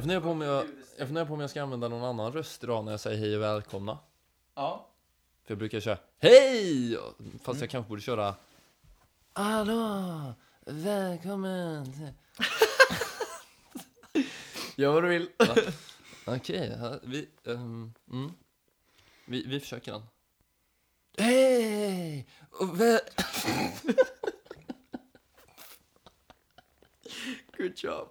Jag funderar, på om jag, jag funderar på om jag ska använda någon annan röst idag när jag säger hej och välkomna. Ja. För jag brukar köra hej! Fast jag kanske borde köra Hallå! Välkommen! till-" Gör vad du vill. Okej, ja, vi, ehm, mm. vi, vi försöker den. Hej! Och väl... Good job.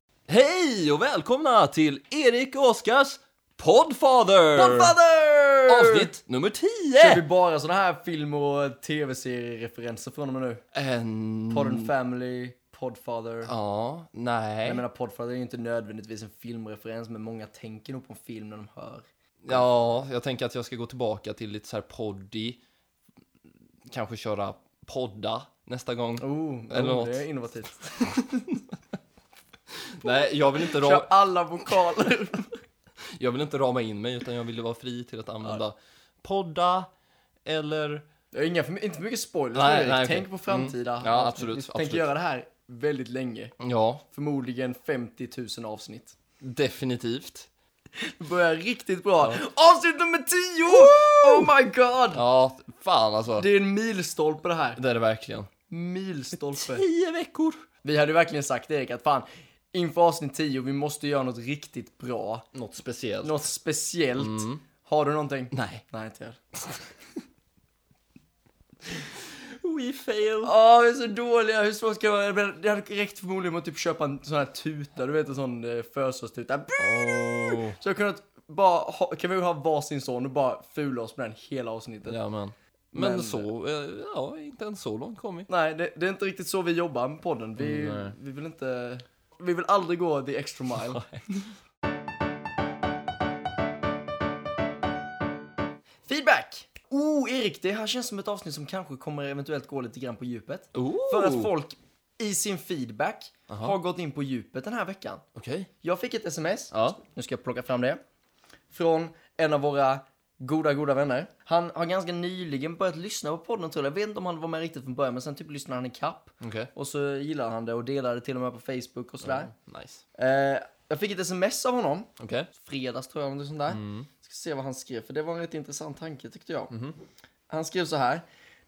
Hej och välkomna till Erik och Oskars Podfather! Podfather! Avsnitt nummer 10! Kör vi bara såna här film och tv-seriereferenser från och med nu? En... Podden Family, Podfather. Ja, nej. Jag menar Podfather är ju inte nödvändigtvis en filmreferens, men många tänker nog på en film när de hör. Ja, jag tänker att jag ska gå tillbaka till lite så här poddy. Kanske köra podda nästa gång. Oh, Eller oh något. det är innovativt. Nej, jag vill inte Kör ra- alla vokaler. jag vill inte rama in mig utan jag vill vara fri till att använda podda eller Jag har inga, för, inte för mycket spoilers Nej, Erik. nej, okej. Tänk på framtida Mm. Ja, avsnitt. absolut, Vi absolut. tänker göra det här väldigt länge. ja, Förmodligen 50 000 avsnitt. definitivt. Det börjar riktigt bra. Avsnitt nummer 10! Oh my god! Ja, fan alltså. Det är en milstolpe det här. Det är det verkligen. Milstolpe. Tio veckor. Vi hade ju verkligen sagt Erik att fan, inför avsnitt 10, vi måste göra något riktigt bra. Något speciellt. Något speciellt. Mm. Har du någonting? Nej. Nej, inte jag. We fail. Åh, vi är så dåliga. Hur svårt ska det vara? Det hade räckt förmodligen med att typ köpa en sån här tuta, du vet en sån eh, födelsedagstuta. Oh. Så jag kunnat bara ha, kan vi ha varsin sån och bara fula oss med den hela avsnittet. Ja, men. Men, Men- så, eh, ja, inte ens så långt kom vi. Nej, det, det är inte riktigt så vi jobbar med podden. Vi, Mm, vi vill inte, vi vill aldrig gå the extra mile. Feedback! Oh, Erik, det här känns som ett avsnitt som kanske kommer eventuellt gå lite grann på djupet. Oh. För att folk i sin feedback Aha. har gått in på djupet den här veckan. Okej. Jag fick ett sms, Ja. nu ska jag plocka fram det, från en av våra goda, goda vänner. Han har ganska nyligen börjat lyssna på podden tror jag. Jag vet inte om han var med riktigt från början, men sen typ lyssnade han i kapp. Okej. Och så gillade han det och delade till och med på Facebook och sådär. Nice. Eh, jag fick ett sms av honom, Okej. fredags tror jag, eller något sånt där. Mm. Ska se vad han skrev, för det var en rätt intressant tanke tyckte jag. Mhm. Han skrev så här.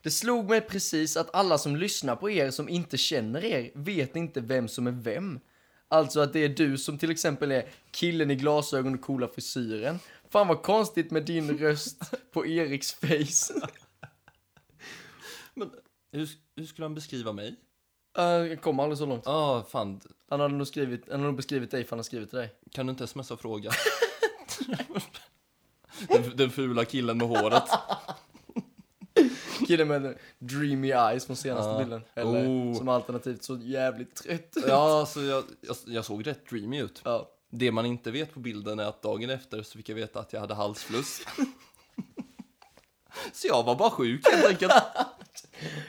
Det slog mig precis att alla som lyssnar på er som inte känner er vet inte vem som är vem. Alltså att det är du som till exempel är killen i glasögon och coola frisyren. Fan vad konstigt med din röst på Eriks face. Men hur, hur skulle han beskriva mig? Uh, jag kom aldrig så långt. Ah, fan. Han hade nog skrivit, han hade nog beskrivit dig för han har skrivit till dig. Kan du inte smsa och fråga? den, den fula killen med håret. Killen med dreamy eyes från senaste Ja. bilden. Eller Oh. som alternativt så jävligt trött. Ja, så jag, jag, jag såg rätt dreamy ut. Ja. Det man inte vet på bilden är att dagen efter så fick jag veta att jag hade halsfluss. så jag var bara sjuk helt enkelt.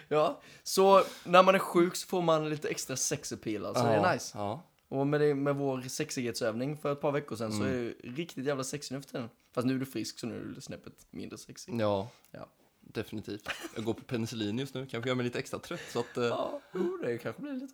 Ja, så när man är sjuk så får man lite extra sex appeal, alltså det är nice. Ja. Och med, det, med vår sexighetsövning för ett par veckor sedan så är Mm. det riktigt jävla sexig nu för tiden. Fast nu är du frisk så nu är du snäppet mindre sexig. ja, Ja. Definitivt. Jag går på penicillin just nu, kanske gör mig lite extra trött så att... eh, Ja, det kanske blir lite.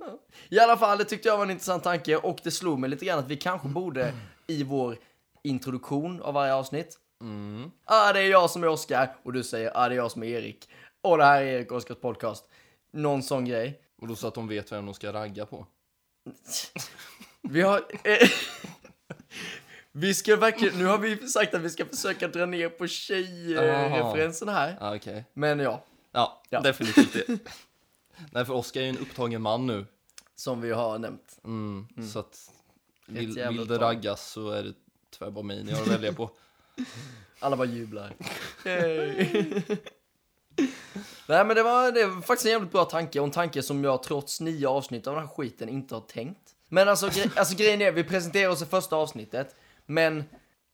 Ja. I alla fall, det tyckte jag var en intressant tanke och det slog mig lite grann att vi kanske borde i vår introduktion av varje avsnitt. Mm. Ah, det är jag som är Oskar och du säger ah, det är jag som är Erik. Och det här är Erik och Oskars podcast. Någon sån grej. Och då så att de vet vem de ska ragga på. Vi har... Eh, vi ska verkligen... Nu har vi sagt att vi ska försöka dra ner på tjejreferenserna här. Ja, okej. Men ja, Ja, Ja. definitivt det. Nej, för Oskar är ju en upptagen man nu. som vi har nämnt. Mm, Så att vill, vill det raggas så är det tyvärr bara mig ni har att välja på. Alla bara jublar. Nej men det var, det var faktiskt en jävligt bra tanke och en tanke som jag trots nio avsnitt av den här skiten inte har tänkt. Men alltså, gre alltså grejen är, vi presenterar oss i första avsnittet, men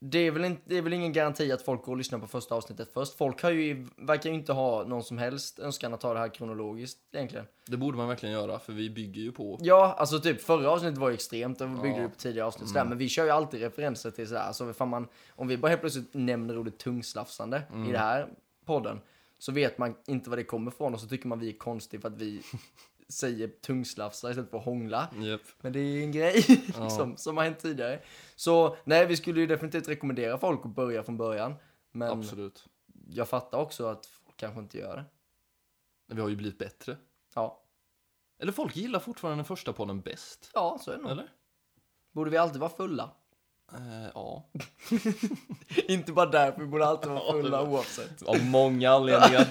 det är, väl inte, det är väl ingen garanti att folk går och lyssnar på första avsnittet först. Folk har ju, verkar ju inte ha någon som helst önskan att ta det här kronologiskt egentligen. Det borde man verkligen göra, för vi bygger ju på. Ja, alltså typ förra avsnittet var ju extremt, och vi byggde Ja. ju på tidigare avsnitt sådär, men vi kör ju alltid referenser till sådär, så ifall man, om vi bara helt plötsligt nämner ordet tungslafsande i det här podden, så vet man inte var det kommer ifrån och så tycker man vi är konstiga för att vi säger tungslafsa istället för hångla. Japp. Men det är en grej Ja. som, har hänt tidigare. Så nej, vi skulle ju definitivt rekommendera folk att börja från början. Men Absolut. jag fattar också att folk kanske inte gör det. Men vi har ju blivit bättre. Ja, Eller folk gillar fortfarande den första podden bäst. ja så är det nog. Eller? Borde vi alltid vara fulla? Eh, ja. inte bara därför, vi borde alltid vara fulla oavsett. Av många anledningar.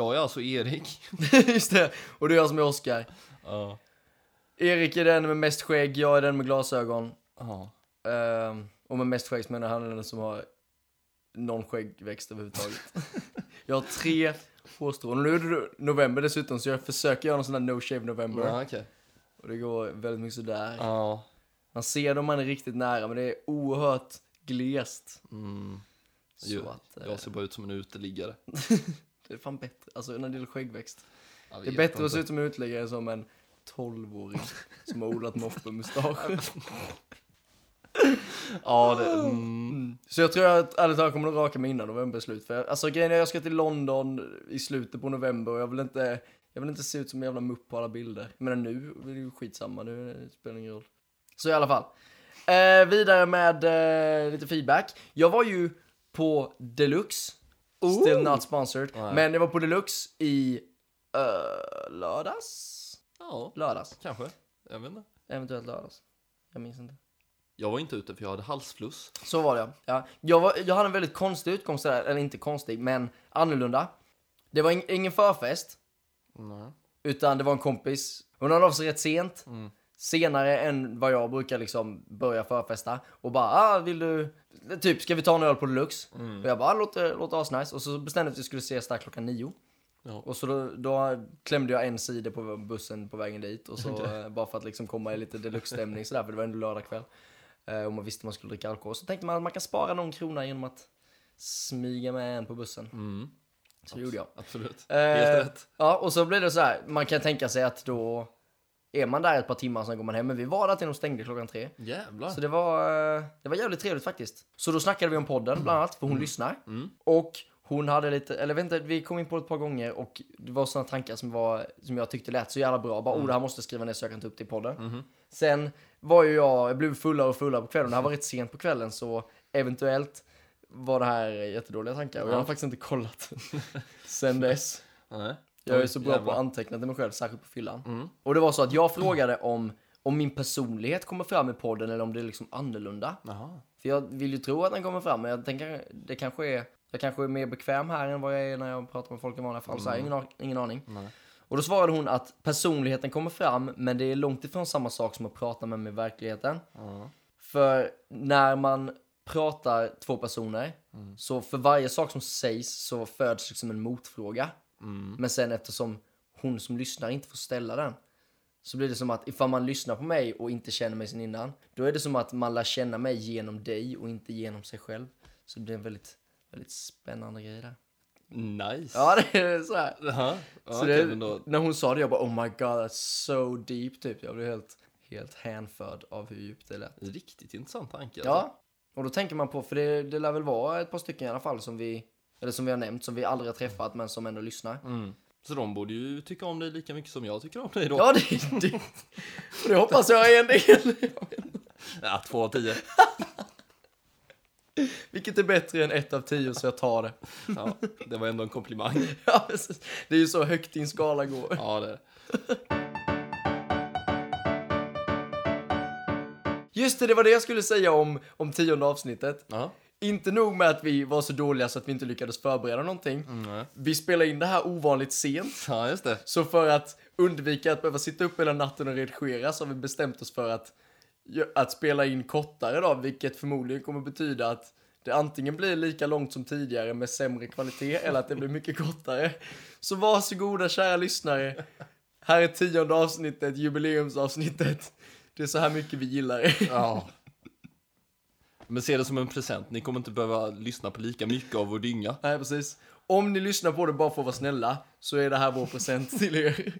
Jag är alltså Erik. Just det, och det är jag som är Oskar. Ja. Erik är den med mest skägg, jag är den med glasögon. Ja. Ehm, och med mest skägg så menar han den som har någon skäggväxt överhuvudtaget. jag har tre hårstrån. Nu är det november dessutom, så jag försöker göra någon sån där no shave november. Ja, okej. Och det går väldigt mycket sådär. Ja. Man ser dem man är riktigt nära, men det är oerhört glest. Mm. Så Jo, att, eh, Jag ser bara ut som en uteliggare. det är fan bättre, alltså när det gäller skäggväxt. Jag Det är bättre att se ut som en uteliggare som en 12-åring som har odlat moppemustasch. Ja, det... Mm. Så jag tror att ärligt talat kommer att raka mig innan november slut. För jag, alltså grejen är jag ska till London i slutet på november och jag vill inte, jag vill inte se ut som en jävla mupp på alla bilder. Men nu är det ju skitsamma, nu spelar det ingen roll. Så i alla fall. Eh, vidare med eh, lite feedback. Jag var ju på Deluxe. Still Ooh. not sponsored. Nej. Men jag var på Deluxe i uh, lördags? Ja, Lördags. kanske. Jag vet inte. Eventuellt lördags. Jag minns inte. Jag var inte ute för jag hade halsfluss. Så var det ja. Jag, var, jag hade en väldigt konstig utgångst där, eller inte konstig, men annorlunda. Det var ing, ingen förfest, Nej. utan det var en kompis. Hon hörde av sig rätt sent. Mm. Senare än vad jag brukar liksom börja förfesta. Och bara, ah, vill du, typ, ska vi ta en öl på Deluxe? Mm. Och jag bara, ah, låter, låter asnice. Och så bestämde vi att vi skulle ses där klockan nio. Ja. Och så då, då klämde jag en sida på bussen på vägen dit. Och så, eh, bara för att liksom komma i lite deluxe-stämning sådär, för det var ändå lördag kväll. Eh, och man visste man skulle dricka alkohol. Så tänkte man att man kan spara någon krona genom att smyga med en på bussen. Mm. Så det gjorde jag. Absolut. Eh, Helt rätt. Ja, och så blir det så här. Man kan tänka sig att då är man där ett par timmar, sen går man hem. Men vi var där till de stängde klockan tre. Jävlar. Så det var, eh, det var jävligt trevligt faktiskt. Så då snackade vi om podden bland annat, för hon lyssnar. Mm. Och hon hade lite, eller inte, vi kom in på det ett par gånger och det var sådana tankar som, var, som jag tyckte lät så jävla bra. Bara, oh det här måste jag skriva ner så jag kan ta upp det i podden. Mhm. Sen var ju jag, jag blev fullare och fullare på kvällen. Det här var rätt sent på kvällen så eventuellt var det här jättedåliga tankar. Och jag har faktiskt inte kollat sen dess. Nej. Jag är så bra på att anteckna till mig själv, särskilt på fyllan. Mm. Och det var så att jag frågade om, om min personlighet kommer fram i podden eller om det är liksom annorlunda. Jaha. För jag vill ju tro att den kommer fram, men jag tänker det kanske är, jag kanske är mer bekväm här än vad jag är när jag pratar med folk i vanliga fall. Så jag har ingen, ingen aning. Nej. Och då svarade hon att personligheten kommer fram, men det är långt ifrån samma sak som att prata med mig i verkligheten. Ja. För när man pratar två personer, så för varje sak som sägs så föds liksom en motfråga. Mm. Men sen eftersom hon som lyssnar inte får ställa den, så blir det som att ifall man lyssnar på mig och inte känner mig sen innan, då är det som att man lär känna mig genom dig och inte genom sig själv. Så det blir en väldigt, väldigt spännande grej där. Nice. Ja, det är så här. Jaha. Ja, Så okej, det, då... När hon sa det, jag bara oh my god, that's so deep typ. Jag blev helt, helt hänförd av hur djupt det lät. Riktigt intressant tanke. Ja, och då tänker man på, för det, det lär väl vara ett par stycken i alla fall som vi, eller som vi har nämnt, som vi aldrig har träffat men som ändå lyssnar. Mm. Så de borde ju tycka om dig lika mycket som jag tycker om dig då. Ja, det, det, det hoppas jag är en del. Ja, två av tio. Vilket är bättre än ett av tio så jag tar det. Ja, det var ändå en komplimang. Ja, det är ju så högt din skala går. Ja, det Just det, det var det jag skulle säga om, om tionde avsnittet. Ja. Inte nog med att vi var så dåliga så att vi inte lyckades förbereda någonting. Mm. Vi spelade in det här ovanligt sent. ja, just det. Så för att undvika att behöva sitta upp hela natten och redigera så har vi bestämt oss för att, att spela in kortare då, vilket förmodligen kommer betyda att det antingen blir lika långt som tidigare med sämre kvalitet eller att det blir mycket kortare. Så varsågoda kära lyssnare. Här är tionde avsnittet, jubileumsavsnittet. Det är så här mycket vi gillar det. Ja. Men se det som en present. Ni kommer inte behöva lyssna på lika mycket av vår dynga. Nej, precis. Om ni lyssnar på det bara för att vara snälla så är det här vår present till er.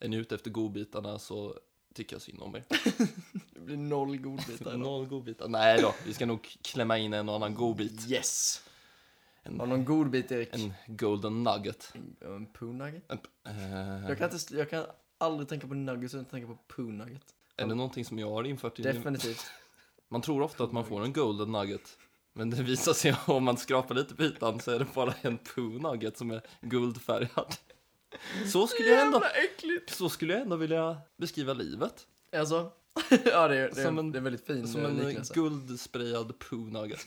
Är ni ute efter godbitarna så tycker jag synd om er. Det blir noll godbitar. Noll godbitar. Nej då, vi ska nog klämma in en och annan godbit. Yes! En, Har du någon godbit Erik? en golden nugget. En, en poo nugget? En, eh, Jag kan, inte, jag kan aldrig tänka på nuggets utan tänka på poo nugget. Är det någonting som jag har infört i Definitivt. Man tror ofta att man får en golden nugget. Men det visar sig om man skrapar lite på ytan så är det bara en poo nugget som är guldfärgad. Så skulle jag ändå, äckligt! så skulle jag ändå vilja beskriva livet. Alltså? ja, det är, det, är, Som en- det är väldigt fin Som eh, en liknelse. guldsprayad poo nugget.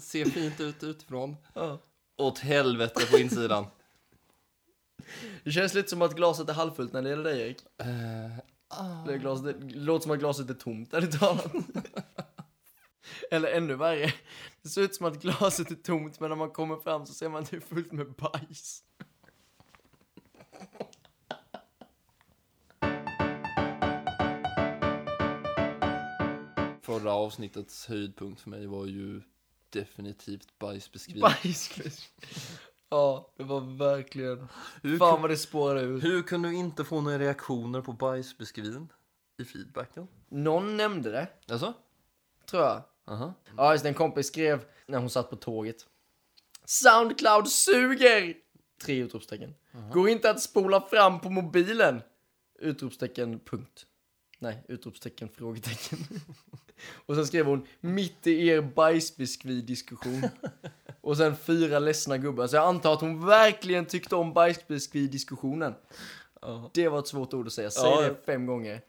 Ser fint ut utifrån. Ja. Åt helvete på insidan. Det känns lite som att glaset är halvfullt när det gäller dig Erik. Eh, ah. Det, är glaset, det låter som att glaset är tomt, ärligt talat. Eller ännu värre. Det ser ut som att glaset är tomt, men när man kommer fram så ser man att det är fullt med bajs. Förra avsnittets höjdpunkt för mig var ju definitivt bajsbeskrivning. Bajs. Ja, det var verkligen... Hur, Fan vad det spårade ur. hur kunde du inte få några reaktioner på bajsbeskrivningen i feedbacken? Någon nämnde det, Alltså? tror jag. Aha. Ja, just det, en kompis skrev när hon satt på tåget. Soundcloud suger! Tre utropstecken. Går inte att spola fram på mobilen? Utropstecken, punkt. Nej, utropstecken, frågetecken. Och sen skrev hon, mitt i er bajsbiskvi-diskussion. Och sen fyra ledsna gubbar. Så jag antar att hon verkligen tyckte om bajsbiskvi-diskussionen. Ja. Det var ett svårt ord att säga. Säg Ja. det fem gånger.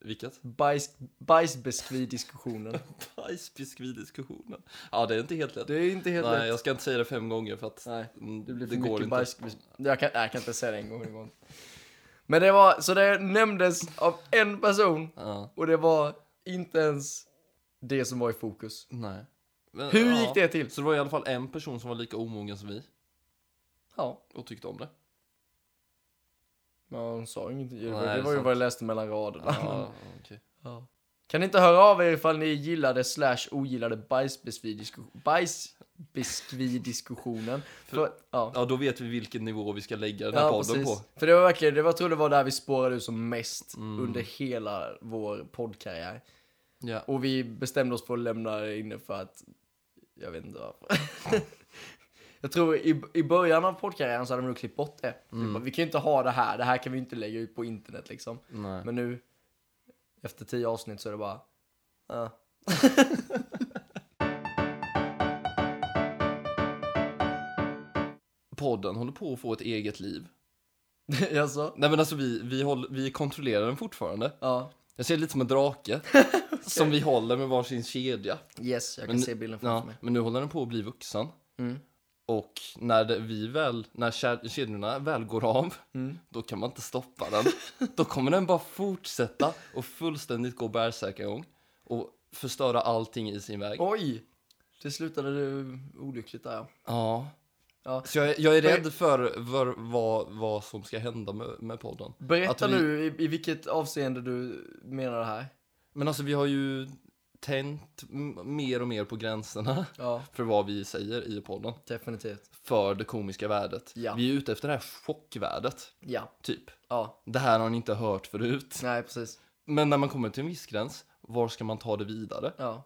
Vilket? Bajs, bajsbiskvi-diskussionen. Bajsbiskvidiskussionen. Ja, det är inte helt lätt. Det är inte helt Nej, lätt. jag ska inte säga det fem gånger för att Nej, mm, det blir för går mycket inte. bajs. Jag kan, jag kan inte säga det en gång. Men det var, så det nämndes av en person Ja, och det var inte ens det som var i fokus. nej. Men, Hur ja. gick det till? Så det var i alla fall en person som var lika omogen som vi Ja, och tyckte om det. men hon sa ingenting. Det var, Nej, det var ju vad jag läste mellan raderna. Ja, okej. Ja. Kan ni inte höra av er ifall ni gillade slash ogillade bajsbiskvi-diskussionen? Bajsbiskvi-diskussionen. För, ja. Ja, då vet vi vilken nivå vi ska lägga den här Ja, podden precis. på. För det var verkligen, det var, jag tror det var där vi spårade ur som mest Mm. under hela vår poddkarriär. Ja. Och vi bestämde oss för att lämna det inne för att, jag vet inte varför. jag tror i, i början av poddkarriären så hade de nog klippt bort det. Vi, bara, vi kan ju inte ha det här, det här kan vi inte lägga ut på internet liksom. Nej. Men nu, efter tio avsnitt så är det bara, ja. Podden håller på att få ett eget liv. Jaså? Nej men alltså vi, vi, håller, vi kontrollerar den fortfarande. Ja. Jag ser det lite som en drake. Som vi håller med varsin kedja. Yes, jag kan Men- se bilden framför Ja, mig. men nu håller den på att bli vuxen. Mm. Och när det, vi väl, när kedjorna väl går av, Mm. då kan man inte stoppa den. då kommer den bara fortsätta och fullständigt gå bärsärkagång och förstöra allting i sin väg. Oj! Det slutade olyckligt där ja. Ja. Så jag, jag är rädd för, för vad, vad som ska hända med, med podden. Berätta vi- nu i, i vilket avseende du menar det här. Men alltså vi har ju tänt m- mer och mer på gränserna Ja, för vad vi säger i podden. definitivt. För det komiska värdet. Ja. Vi är ute efter det här chockvärdet, Ja, typ. ja. Det här har ni inte hört förut. Nej, precis. Men när man kommer till en viss gräns, var ska man ta det vidare? Ja.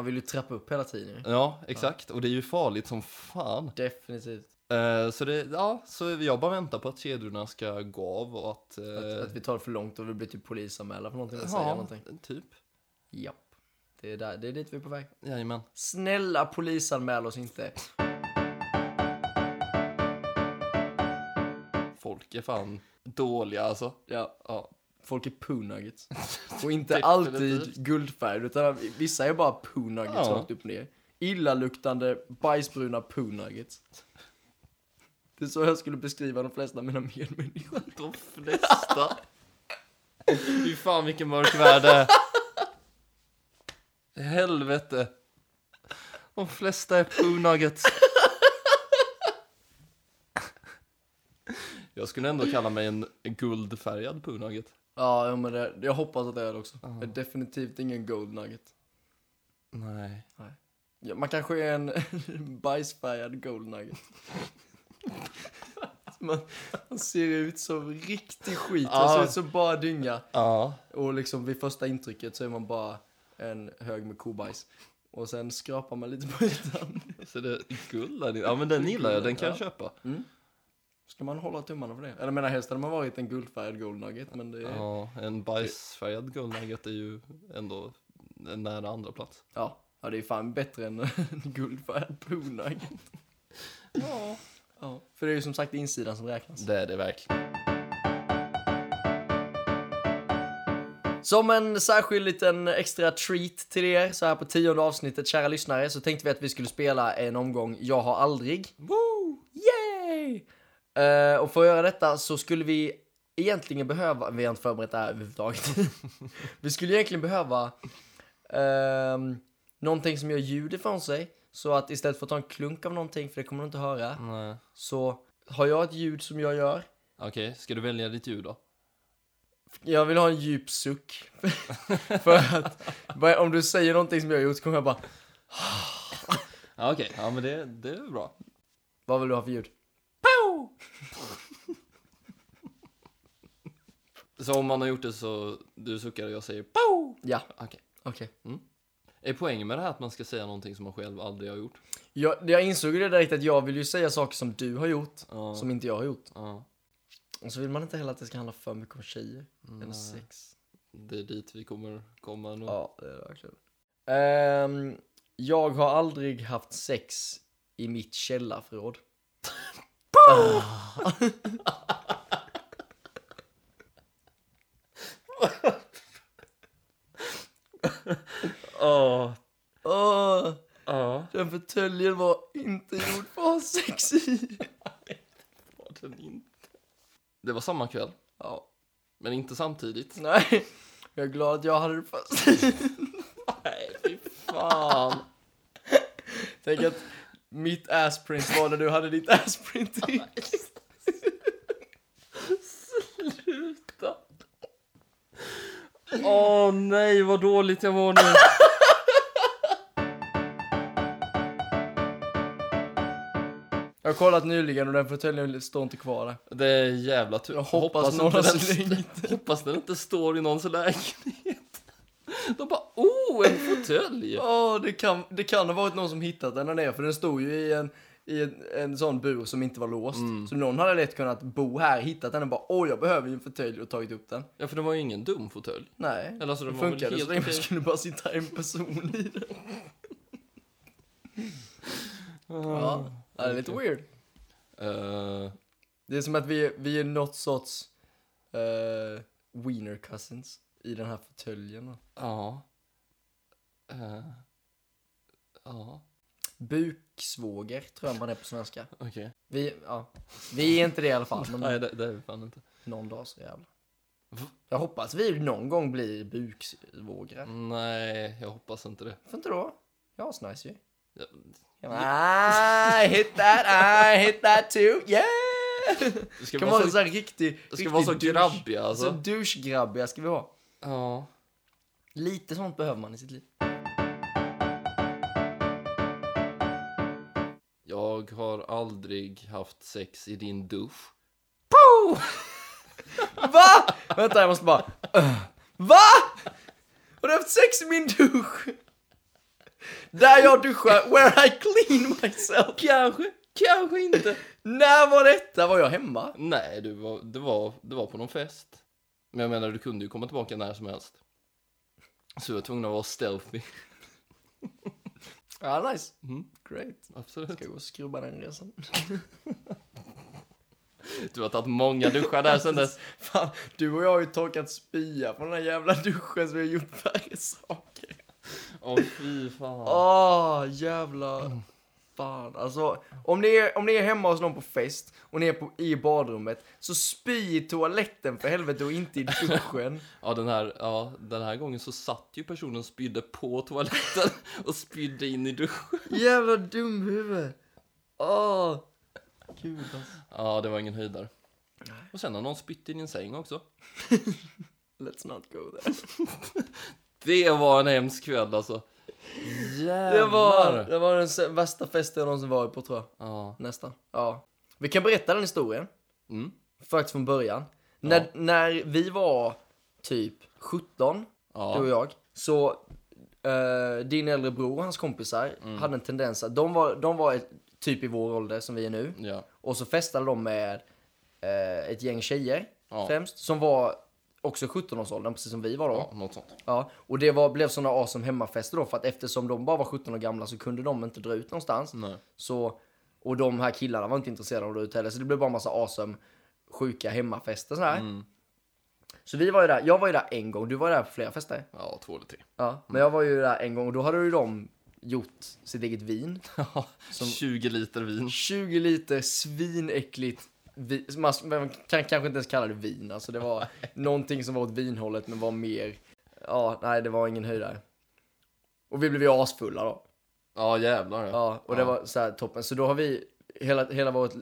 Man vill ju trappa upp hela tiden. Ja, exakt. Och det är ju farligt som fan. Definitivt. Eh, så det, ja, så jag bara väntar på att kedjorna ska gå av och att... eh, Att, att vi tar det för långt och vi blir typ polisanmälda för någonting. ja, någonting. typ. Japp. Det är, där, det är dit vi är på väg. Jajamän. Snälla polisanmäl oss inte. Folk är fan dåliga alltså. Ja. Ja. Folk är poo nuggets. Och inte alltid guldfärg, utan vissa är bara poo nuggets Ja. rakt upp ner. Illaluktande, bajsbruna poo nuggets. Det är så jag skulle beskriva de flesta av mina medmänniskor. De flesta. Fy fan vilken mörk värld det är. Helvete. De flesta är poo nuggets. Jag skulle ändå kalla mig en guldfärgad poo nugget. Ja, men det, jag hoppas att det är det också. Det är definitivt ingen gold nugget. Nej. Ja, man kanske är en bajsfärgad gold nugget. Man, man ser ut som riktig skit. Man ser ut som bara dynga. Ja. Och liksom vid första intrycket så är man bara en hög med kobajs. Och sen skrapar man lite på ytan. Så det är guld. Ja men den gillar jag, den kan jag Ja. köpa. Ska man hålla tummarna för det? Eller jag menar helst hade man varit en guldfärgad gold nugget, men det är... Ja. Ja, en bajsfärgad guldnugget är ju ändå en nära andra plats. ja. det är fan bättre än en guldfärgad poo nugget. Ja. Ja. För det är ju som sagt insidan som räknas. Det är det verkligen. Som en särskild liten extra treat till er så här på tionde avsnittet, kära lyssnare, så tänkte vi att vi skulle spela en omgång Jag har aldrig. Woo! Eh, och för att göra detta så skulle vi egentligen behöva, vi har inte förberett det här överhuvudtaget. vi skulle egentligen behöva ehm, någonting som gör ljud ifrån sig. Så att istället för att ta en klunk av någonting, för det kommer du inte höra, Nej. så har jag ett ljud som jag gör. Okej, ska du välja ditt ljud då? Jag vill ha en djup suck. För att om du säger någonting som jag har gjort så kommer jag bara, Ja, okej, ja men det, det är bra. vad vill du ha för ljud? Så om man har gjort det så du suckar och jag säger Pow! Ja, Okej. okej. Är poängen med det här att man ska säga någonting som man själv aldrig har gjort? Jag, jag insåg ju det direkt att jag vill ju säga saker som du har gjort, Ja. som inte jag har gjort. Ja, Och så vill man inte heller att det ska handla för mycket om tjejer. Eller Nej. sex. det är dit vi kommer komma nu. Ja, det är det verkligen. Ehm, jag har aldrig haft sex i mitt källarförråd. Åh, Åh, ja. den fåtöljen var inte gjord för att ha sex i. Var den inte. Det var samma kväll, Ja, men inte samtidigt. nej. Jag är glad att jag hade det först. Nej, fy fan. Tänk att mitt assprint var när du hade ditt assprint i. Sluta. Åh nej, vad dåligt jag var nu. Jag har kollat nyligen och den fåtöljen står inte kvar där. Det är jävla tur. Jag hoppas inte den, slängt hoppas den inte står i någons lägenhet. De bara, oh, en fåtölj. Åh, det, kan, det kan ha varit någon som hittat den där nere, för den stod ju i en, i en, en sån bur som inte var låst. Så någon hade lätt kunnat bo här, hittat den och bara åh, jag behöver ju en fåtölj och tagit upp den. Ja, för det var ju ingen dum fåtölj. Nej, Eller alltså, det den var väl funkade helt så länge man skulle bara sitta en person i den. Ja, det är lite weird. Eh, Det är som att vi, vi är något sorts uh, wiener cousins i den här fåtöljen. ja. Eh, ja, Buksvåger tror jag man är på svenska. okej. Vi, ja, vi är inte det i alla fall, men Nej, det, det är vi fan inte. någon dag så jävlar. Va? Jag hoppas vi någon gång blir buksvågrar. Nej, jag hoppas inte det. Varför inte då? Ja, asnice ju. Ja, I hit that, I hit that too, yeah! Det ska kan vara så, så här riktig, det ska riktig vara så douche- grabbiga Så alltså. douchegrabbiga ska vi vara. Ja. Lite sånt behöver man i sitt liv. Jag har aldrig haft sex i din dusch. Va? Vänta, jag måste bara... Uh. Va? Har du haft sex i min dusch? Där jag duschar, where I clean myself. Kanske, kanske inte. När var detta? Var jag hemma? Nej, du var, det, var, det var på någon fest. Men jag menar, du kunde ju komma tillbaka när som helst. Så jag var tvungen att vara stealthy. Ja, nice. Mm, Great. absolut. Ska gå och skrubba den resan. Du har tagit många duschar där sen dess. Fan, du och jag har ju torkat spya på den här jävla duschen så vi har gjort värre saker. Åh fy fan. Åh, jävla fan. Alltså, om ni, är, om ni är hemma hos någon på fest och ni är på, i badrummet, så spy i toaletten för helvete och inte i duschen. Ja, den här, ja, den här gången så satt ju personen och spydde på toaletten och spydde in i duschen. jävla dumhuvud. Åh. Gud alltså. Ja, det var ingen höjdare. Och sen har någon spytt i din säng också. Let's not go there. Det var en hemsk kväll alltså. Jävlar. Det var, det var den värsta festen jag någonsin varit på tror jag. Ja. Nästan. Ja. Vi kan berätta den historien. Mm. Faktiskt från början. När, när vi var typ 17, Ja. du och jag, så eh, din äldre bror och hans kompisar Mm. hade en tendens att de var, de var ett, typ i vår ålder som vi är nu. Ja. Och så festade de med eh, ett gäng tjejer Ja. främst, som var också 17-årsåldern, precis som vi var då. ja, något sånt. Ja, och det var, blev sådana awesome hemmafester då, för att eftersom de bara var 17 år gamla så kunde de inte dra ut någonstans. Nej. Så, Och de här killarna var inte intresserade av att dra ut heller, så det blev bara massa awesome, sjuka hemmafester sådär. mm. Så vi var ju där, jag var ju där en gång, du var ju där på flera fester. Ja, två eller tre. Ja, men jag var ju där en gång och då hade ju de gjort sitt eget vin. Ja, 20 liter vin. 20 liter svinäckligt vin. Man, man kan kanske inte ens kalla det vin, alltså det var någonting som var åt vinhållet men var mer, ja, nej det var ingen höjdare. Och vi blev ju asfulla då. Ja, jävlar. Ja, och det var så här toppen. Så då har vi hela, hela vårt,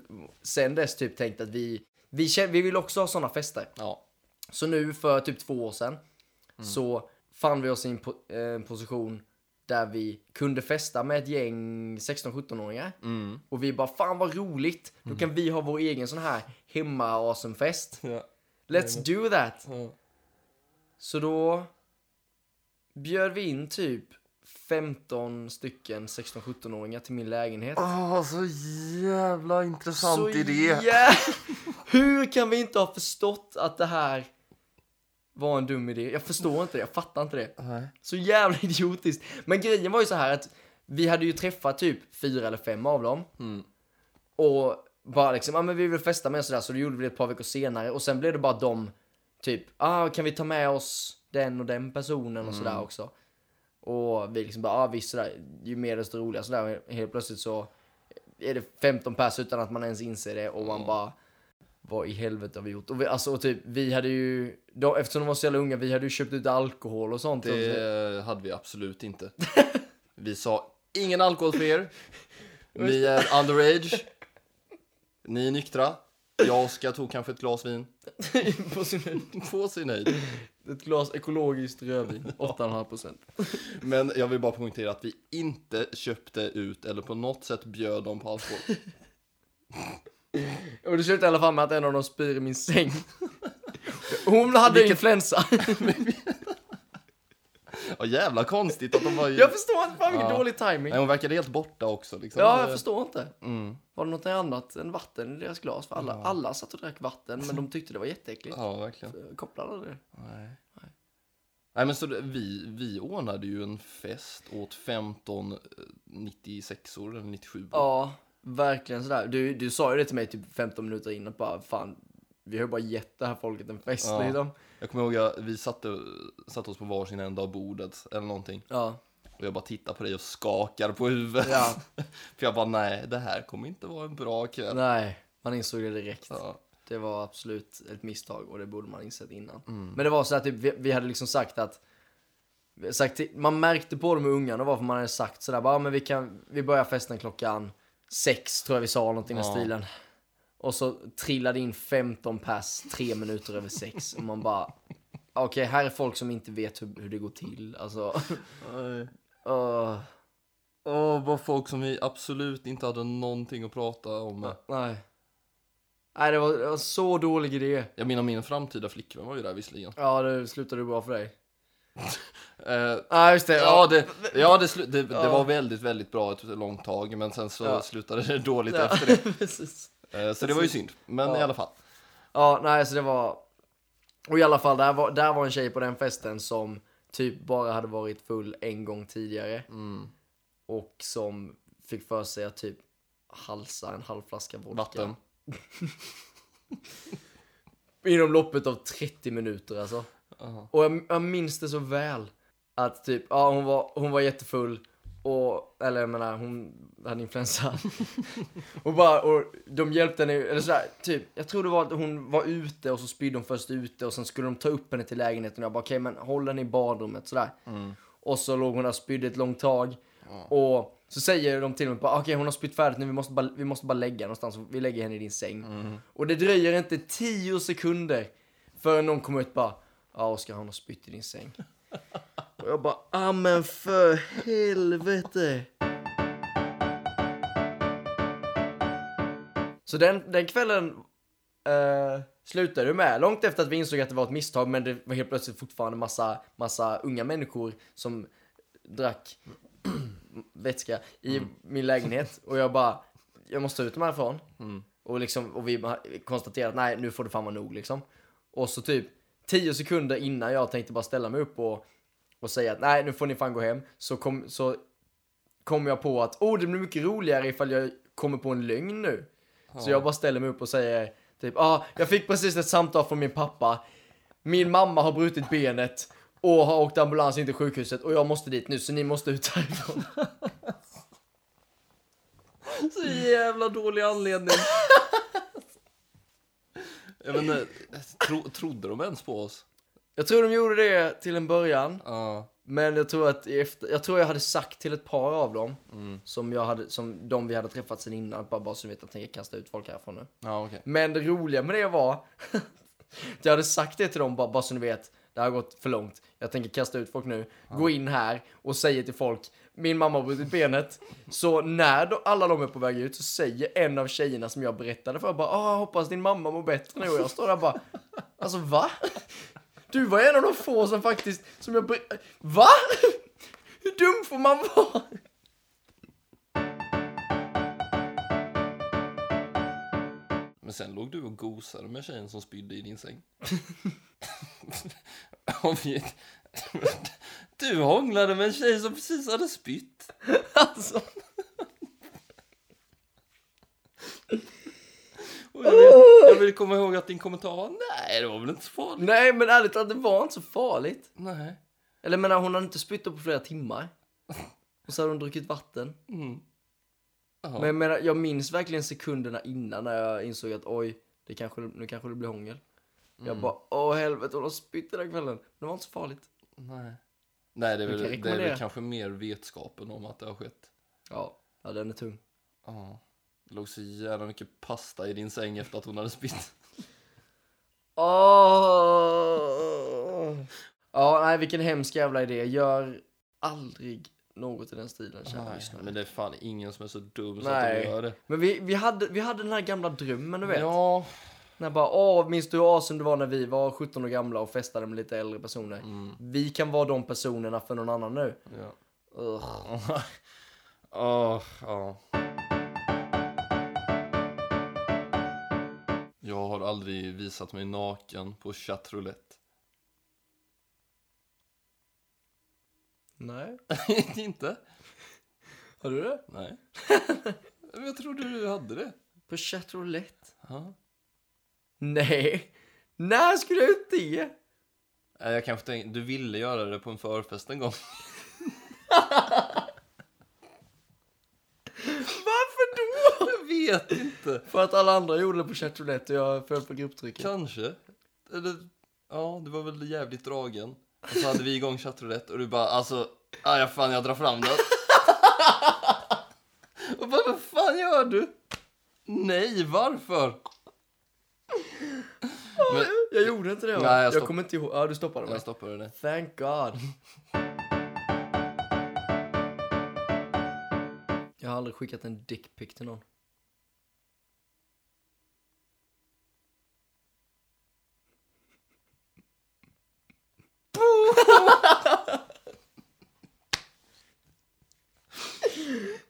sen dess typ tänkt att vi, vi, kän- vi vill också ha sådana fester. Ja. Så nu för typ två år sedan så fann vi oss i en po- eh, position där vi kunde festa med ett gäng 16-17-åringar. Mm. Och vi bara, fan vad roligt! Då kan vi ha vår egen sån här hemma fest Ja. Let's do that! Ja. Så då bjöd vi in typ 15 stycken 16-17-åringar till min lägenhet. Åh, så jävla intressant Så idé. jä- Hur kan vi inte ha förstått att det här var en dum idé? Jag förstår inte det, jag fattar inte det. Nej. Så jävla idiotiskt. Men grejen var ju så här att vi hade ju träffat typ fyra eller fem av dem. Mm. Och bara liksom, ja men vi vill festa med sådär, så det gjorde vi ett par veckor senare. Och sen blev det bara de, typ, ah kan vi ta med oss den och den personen och sådär också. Och vi liksom bara, ah visst sådär, ju mer desto roligare sådär. Helt plötsligt så är det 15 pers utan att man ens inser det och man bara, vad i helvete har vi gjort? Och vi, alltså och typ, vi hade ju, då, eftersom de var så jävla unga, vi hade ju köpt ut alkohol och sånt. Det hade vi absolut inte. Vi sa ingen alkohol för er. Ni är underage. Ni är nyktra. Jag och Oskar tog kanske ett glas vin. på sin höjd. På sin höjd. Ett glas ekologiskt rödvin, 8,5 procent. Men jag vill bara poängtera att vi inte köpte ut eller på något sätt bjöd dem på alkohol. Och det slutade i alla fall med att en av dem spyr i min säng. Hon hade influensa. Ja, jävla konstigt att de var ju... Jag förstår inte, fan vilken Ja. dålig timing. Nej, hon verkade helt borta också. Liksom. Ja, jag förstår inte. Mm. Var det något annat än vatten i deras glas? För alla, alla satt och drack vatten, men de tyckte det var jätteäckligt. Ja, verkligen. Så Kopplade det. Nej. Nej, men så det, vi, vi ordnade ju en fest åt 15 eh, 96or eller 97 Ja, verkligen sådär. Du, du sa ju det till mig typ 15 minuter innan, bara fan, vi har ju bara gett det här folket en fest Ja. liksom. Jag kommer ihåg att vi satte, satte oss på varsin ända av bordet eller någonting. Ja, Och jag bara tittar på dig och skakar på huvudet. ja, För jag bara, nej, det här kommer inte vara en bra kväll. nej, man insåg det direkt. Ja. Det var absolut ett misstag och det borde man insett innan. Mm. Men det var så att typ, vi, vi hade liksom sagt att sagt man märkte på de ungarna varför man hade sagt sådär bara, "Ja, men vi kan, vi börjar festen klockan sex tror jag vi sa någonting i Ja. stilen. Och så trillade in 15 pers tre minuter över sex och man bara okej här är folk som inte vet hur, hur det går till alltså. Nej. Åh, Åh, bara folk som vi absolut inte hade någonting att prata om. nej. Nej det var, det var så dålig idé. Jag menar min framtida flickvän var ju där visserligen. Ja det slutade bra för dig. Eh, Ja just det. ja, det, ja det, det, det Ja. var väldigt, väldigt bra ett långt tag, men sen så Ja. slutade det dåligt Ja, efter det. precis. Eh, så det var ju synd, men i alla fall. Ja, nej, så det var... Och i alla fall, där var, där var en tjej på den festen som typ bara hade varit full en gång tidigare. Mm. Och som fick för sig att typ halsa en halv flaska vodka. Vatten. Inom loppet av 30 minuter alltså. Aha. Och jag, jag minns det så väl. Att typ, ja hon var, hon var jättefull. Och, eller jag menar, hon hade influensa. och bara, och de hjälpte henne, eller sådär, typ, jag tror det var att hon var ute och så spydde hon först ute och sen skulle de ta upp henne till lägenheten och jag bara okej men håll henne i badrummet sådär. Mm. Och så låg hon där och spydde ett långt tag. Och så säger de till mig okej hon har spytt färdigt nu, vi måste, bara, vi måste bara lägga någonstans, vi lägger henne i din säng. Mm. Och det dröjer inte 10 sekunder förrän någon kommer ut bara Ja Oskar han har spytt i din säng. och jag bara ah men för helvete. Så den, den kvällen eh, slutade det med, långt efter att vi insåg att det var ett misstag, men det var helt plötsligt fortfarande massa, massa unga människor som drack vätska i min lägenhet. Och jag bara, jag måste ut dem härifrån. Och, liksom, och vi konstaterade att nej, nu får det fan vara nog liksom. Och så typ tio sekunder innan jag tänkte bara ställa mig upp och, och säga att nej, nu får ni fan gå hem. Så kom, så kom jag på att oh, det blir mycket roligare ifall jag kommer på en lögn nu. Så jag bara ställer mig upp och säger typ, ah, jag fick precis ett samtal från min pappa. Min mamma har brutit benet och har åkt ambulans in till sjukhuset och jag måste dit nu så ni måste ut härifrån. Så jävla dålig anledning. Jag vet inte, tro, trodde de ens på oss? Jag tror de gjorde det till en början. Ja. Men jag tror att efter, jag tror jag hade sagt till ett par av dem, Mm. som, jag hade, som de vi hade träffat sen innan, bara, bara så ni vet att jag tänker kasta ut folk härifrån nu. Ja, okej. Men det roliga med det var, att jag hade sagt det till dem bara, bara så ni vet, det har gått för långt. Jag tänker kasta ut folk nu, gå in här och säga till folk, min mamma har brutit benet. Så när de, alla de är på väg ut så säger en av tjejerna som jag berättade för, bara, ah, hoppas din mamma mår bättre nu. Och jag står där bara, alltså va? Du var en av de få som faktiskt, som jag Va? Hur dum får man vara? Men sen låg du och gosade med tjejen som spydde i din säng. Om vi- du hånglade med en tjej som precis hade spytt. Alltså. Jag, vill, jag vill komma ihåg att din kommentar var nej, det var väl inte så farligt. Nej men ärligt talat, det var inte så farligt. Nej. Eller jag menar, hon hade inte spytt på flera timmar. Och så hade hon druckit vatten. Mm. Men jag menar, jag minns verkligen sekunderna innan när jag insåg att oj, det kanske, nu kanske det blir hångel. Jag bara, åh helvete, hon har spytt den här kvällen. Men det var inte så farligt. Nej. Nej, det är, väl, det är väl kanske mer vetskapen om att det har skett. Ja, ja den är tung. Ja. Det låg så jävla mycket pasta i din säng efter att hon hade spytt. Åh! Ja, nej vilken hemsk jävla idé. Gör aldrig något i den stilen, kära lyssnare. men det är fan ingen som är så dum så att de gör det. Men vi, vi, hade, vi hade den här gamla drömmen, du vet. Ja. När bara, åh, minns du hur awesome det var när vi var 17 år gamla och festade med lite äldre personer? Mm. Vi kan vara de personerna för någon annan nu. ja. Ugh. Åh, ja. Jag har aldrig visat mig naken på chattroulette. Nej, Inte? har du det? Nej. Jag trodde du hade det. På chatroulette? Ja. Nej. När skulle jag ut det? Jag kanske tänkte, du ville göra det på en förfest en gång. Varför då? Jag vet inte. För att alla andra gjorde det på chatroulette och jag föll på grupptrycket. Kanske. Eller, ja, du var väl jävligt dragen. Och så hade vi igång chattroulette och du bara, alltså, ah, ja fan jag drar fram den. och bara, vad fan gör du? Nej, varför? Men Jag gjorde inte det va? Nej, jag jag kommer inte ihåg. Ja, du stoppade mig. jag stoppade det. Thank God. Jag har aldrig skickat en dickpic till någon.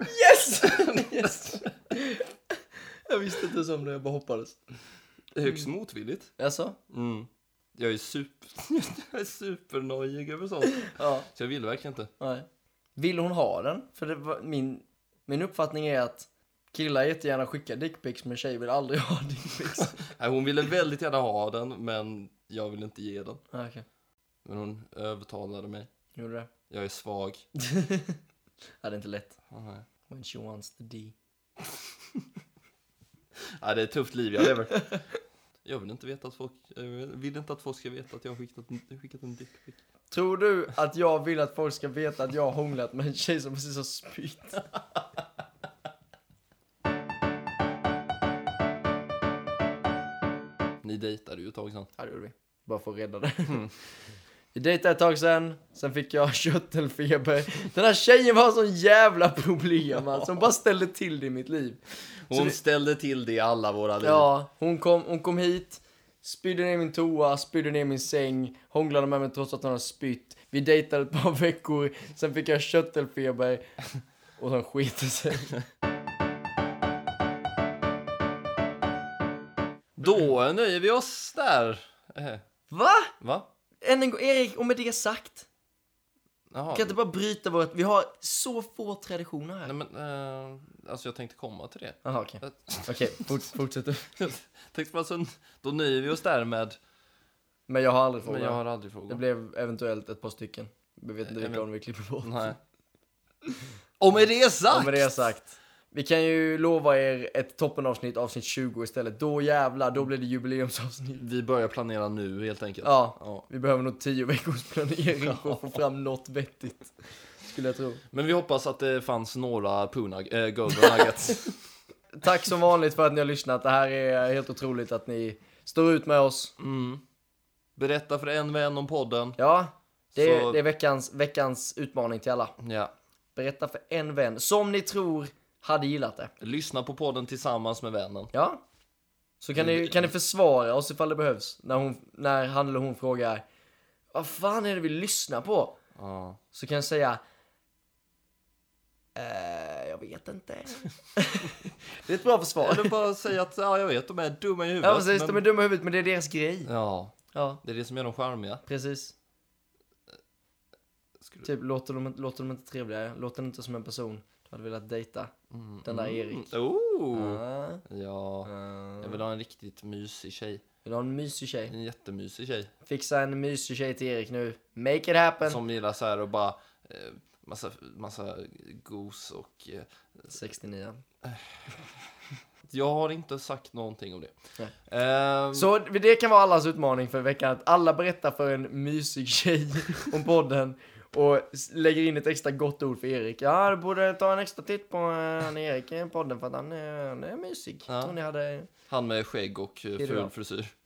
Yes! yes! Jag visste inte ens om det, jag bara hoppades. Högst motvilligt. Jaså? Mm. Jag är super, jag är supernojig över sånt. Ja. Så jag vill verkligen inte. Nej. Vill hon ha den? För det var, min, min uppfattning är att killar jättegärna skickar dickpics men tjejer vill aldrig ha dickpics. Nej, hon ville väldigt gärna ha den, men jag vill inte ge den. ah, okej. Men hon övertalade mig. Gjorde det? Jag är svag. ja, det är inte lätt. Nej. When she wants the D. Ja, det är ett tufft liv jag lever. Jag vill inte veta att folk, vill inte att folk ska veta att jag har skickat, skickat en dickpic. Tror du att jag vill att folk ska veta att jag har hånglat med en tjej som precis har spytt? Ni dejtade ju ett tag sedan. Ja, det gjorde vi. Bara för att rädda det. Vi dejtade ett tag sen, sen fick jag köttelfeber. Den här tjejen var sån jävla problem alltså. Hon bara ställde till det i mitt liv. Hon det- ställde till det i alla våra liv. Ja, hon kom, hon kom hit, spydde ner min toa, spydde ner min säng, hånglade med mig trots att hon hade spytt. Vi dejtade ett par veckor, sen fick jag köttelfeber och sen sket det sig. Då nöjer vi oss där. Eh, Va? Va? Än en gång, Erik, och med det sagt. Jaha. Kan inte bara bryta vårt... Vi har så få traditioner här. Nej men, eh, alltså jag tänkte komma till det. Jaha, okej. Okej, fort, fortsätt du. tänkte bara, så, då nöjer vi oss där med, Men jag har aldrig men frågat. jag har aldrig frågat. Det blev eventuellt ett par stycken. Vi vet inte vilka men- om vi klipper bort. Nej. Och med det sagt! Och med det sagt. Vi kan ju lova er ett toppenavsnitt, avsnitt 20 istället. Då jävlar, då blir det jubileumsavsnitt. Vi börjar planera nu helt enkelt. Ja, Ja. vi behöver nog 10 veckors planering för att få fram något vettigt. Skulle jag tro. Men vi hoppas att det fanns några punag, äh, golden nuggets. Tack som vanligt för att ni har lyssnat. Det här är helt otroligt att ni står ut med oss. Mm. Berätta för en vän om podden. Ja, det är, Så- det är veckans, veckans utmaning till alla. Ja. Berätta för en vän som ni tror hade gillat det. Lyssna på podden tillsammans med vännen. Ja. Så kan ni, kan ni försvara oss ifall det behövs. När, hon, när han eller hon frågar Vad fan är det vi lyssnar på? Ja. Så kan jag säga eh, Jag vet inte. det är ett bra försvar. Eller bara säga att ja, jag vet, de är dumma i huvudet. Ja precis, men- de är dumma i huvudet men det är deras grej. Ja, Ja, det är det som gör dem charmiga. precis. Skulle- Typ, låter de, låter de inte trevliga? Låter de inte som en person du hade velat dejta? Den där Erik. Oh! Ah, Ja, ah. jag vill ha en riktigt mysig tjej. Vill du ha en mysig tjej? En jättemysig tjej. Fixa en mysig tjej till Erik nu. Make it happen! Som gillar så här och bara eh, massa, massa gos och... Eh, 69. jag har inte sagt någonting om det. Ehm, Så det kan vara allas utmaning för veckan, att alla berättar för en mysig tjej om podden och lägger in ett extra gott ord för Erik. Ja, du borde ta en extra titt på eh, han Erik i podden för att han är, han är mysig. Ja. Tror ni hade... Han med skägg och eh, ful frisyr.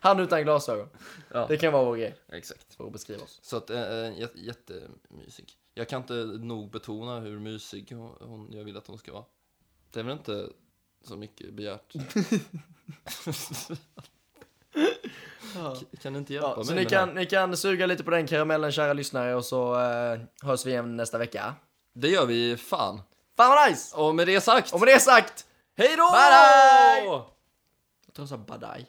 Han utan glasögon. Ja, Det kan vara vår grej exakt. för att beskriva oss. Så att, jät- jättemysig. Jag kan inte nog betona hur mysig hon, hon, jag vill att hon ska vara. Det är väl inte så mycket begärt. Kan du inte hjälpa Ja, mig så ni det här? kan, ni kan suga lite på den karamellen kära lyssnare och så eh, hörs vi igen nästa vecka. Det gör vi fan. Fan vad nice! Och med det sagt, Och med det sagt, hej då! Bye! jag tror jag sa badaj.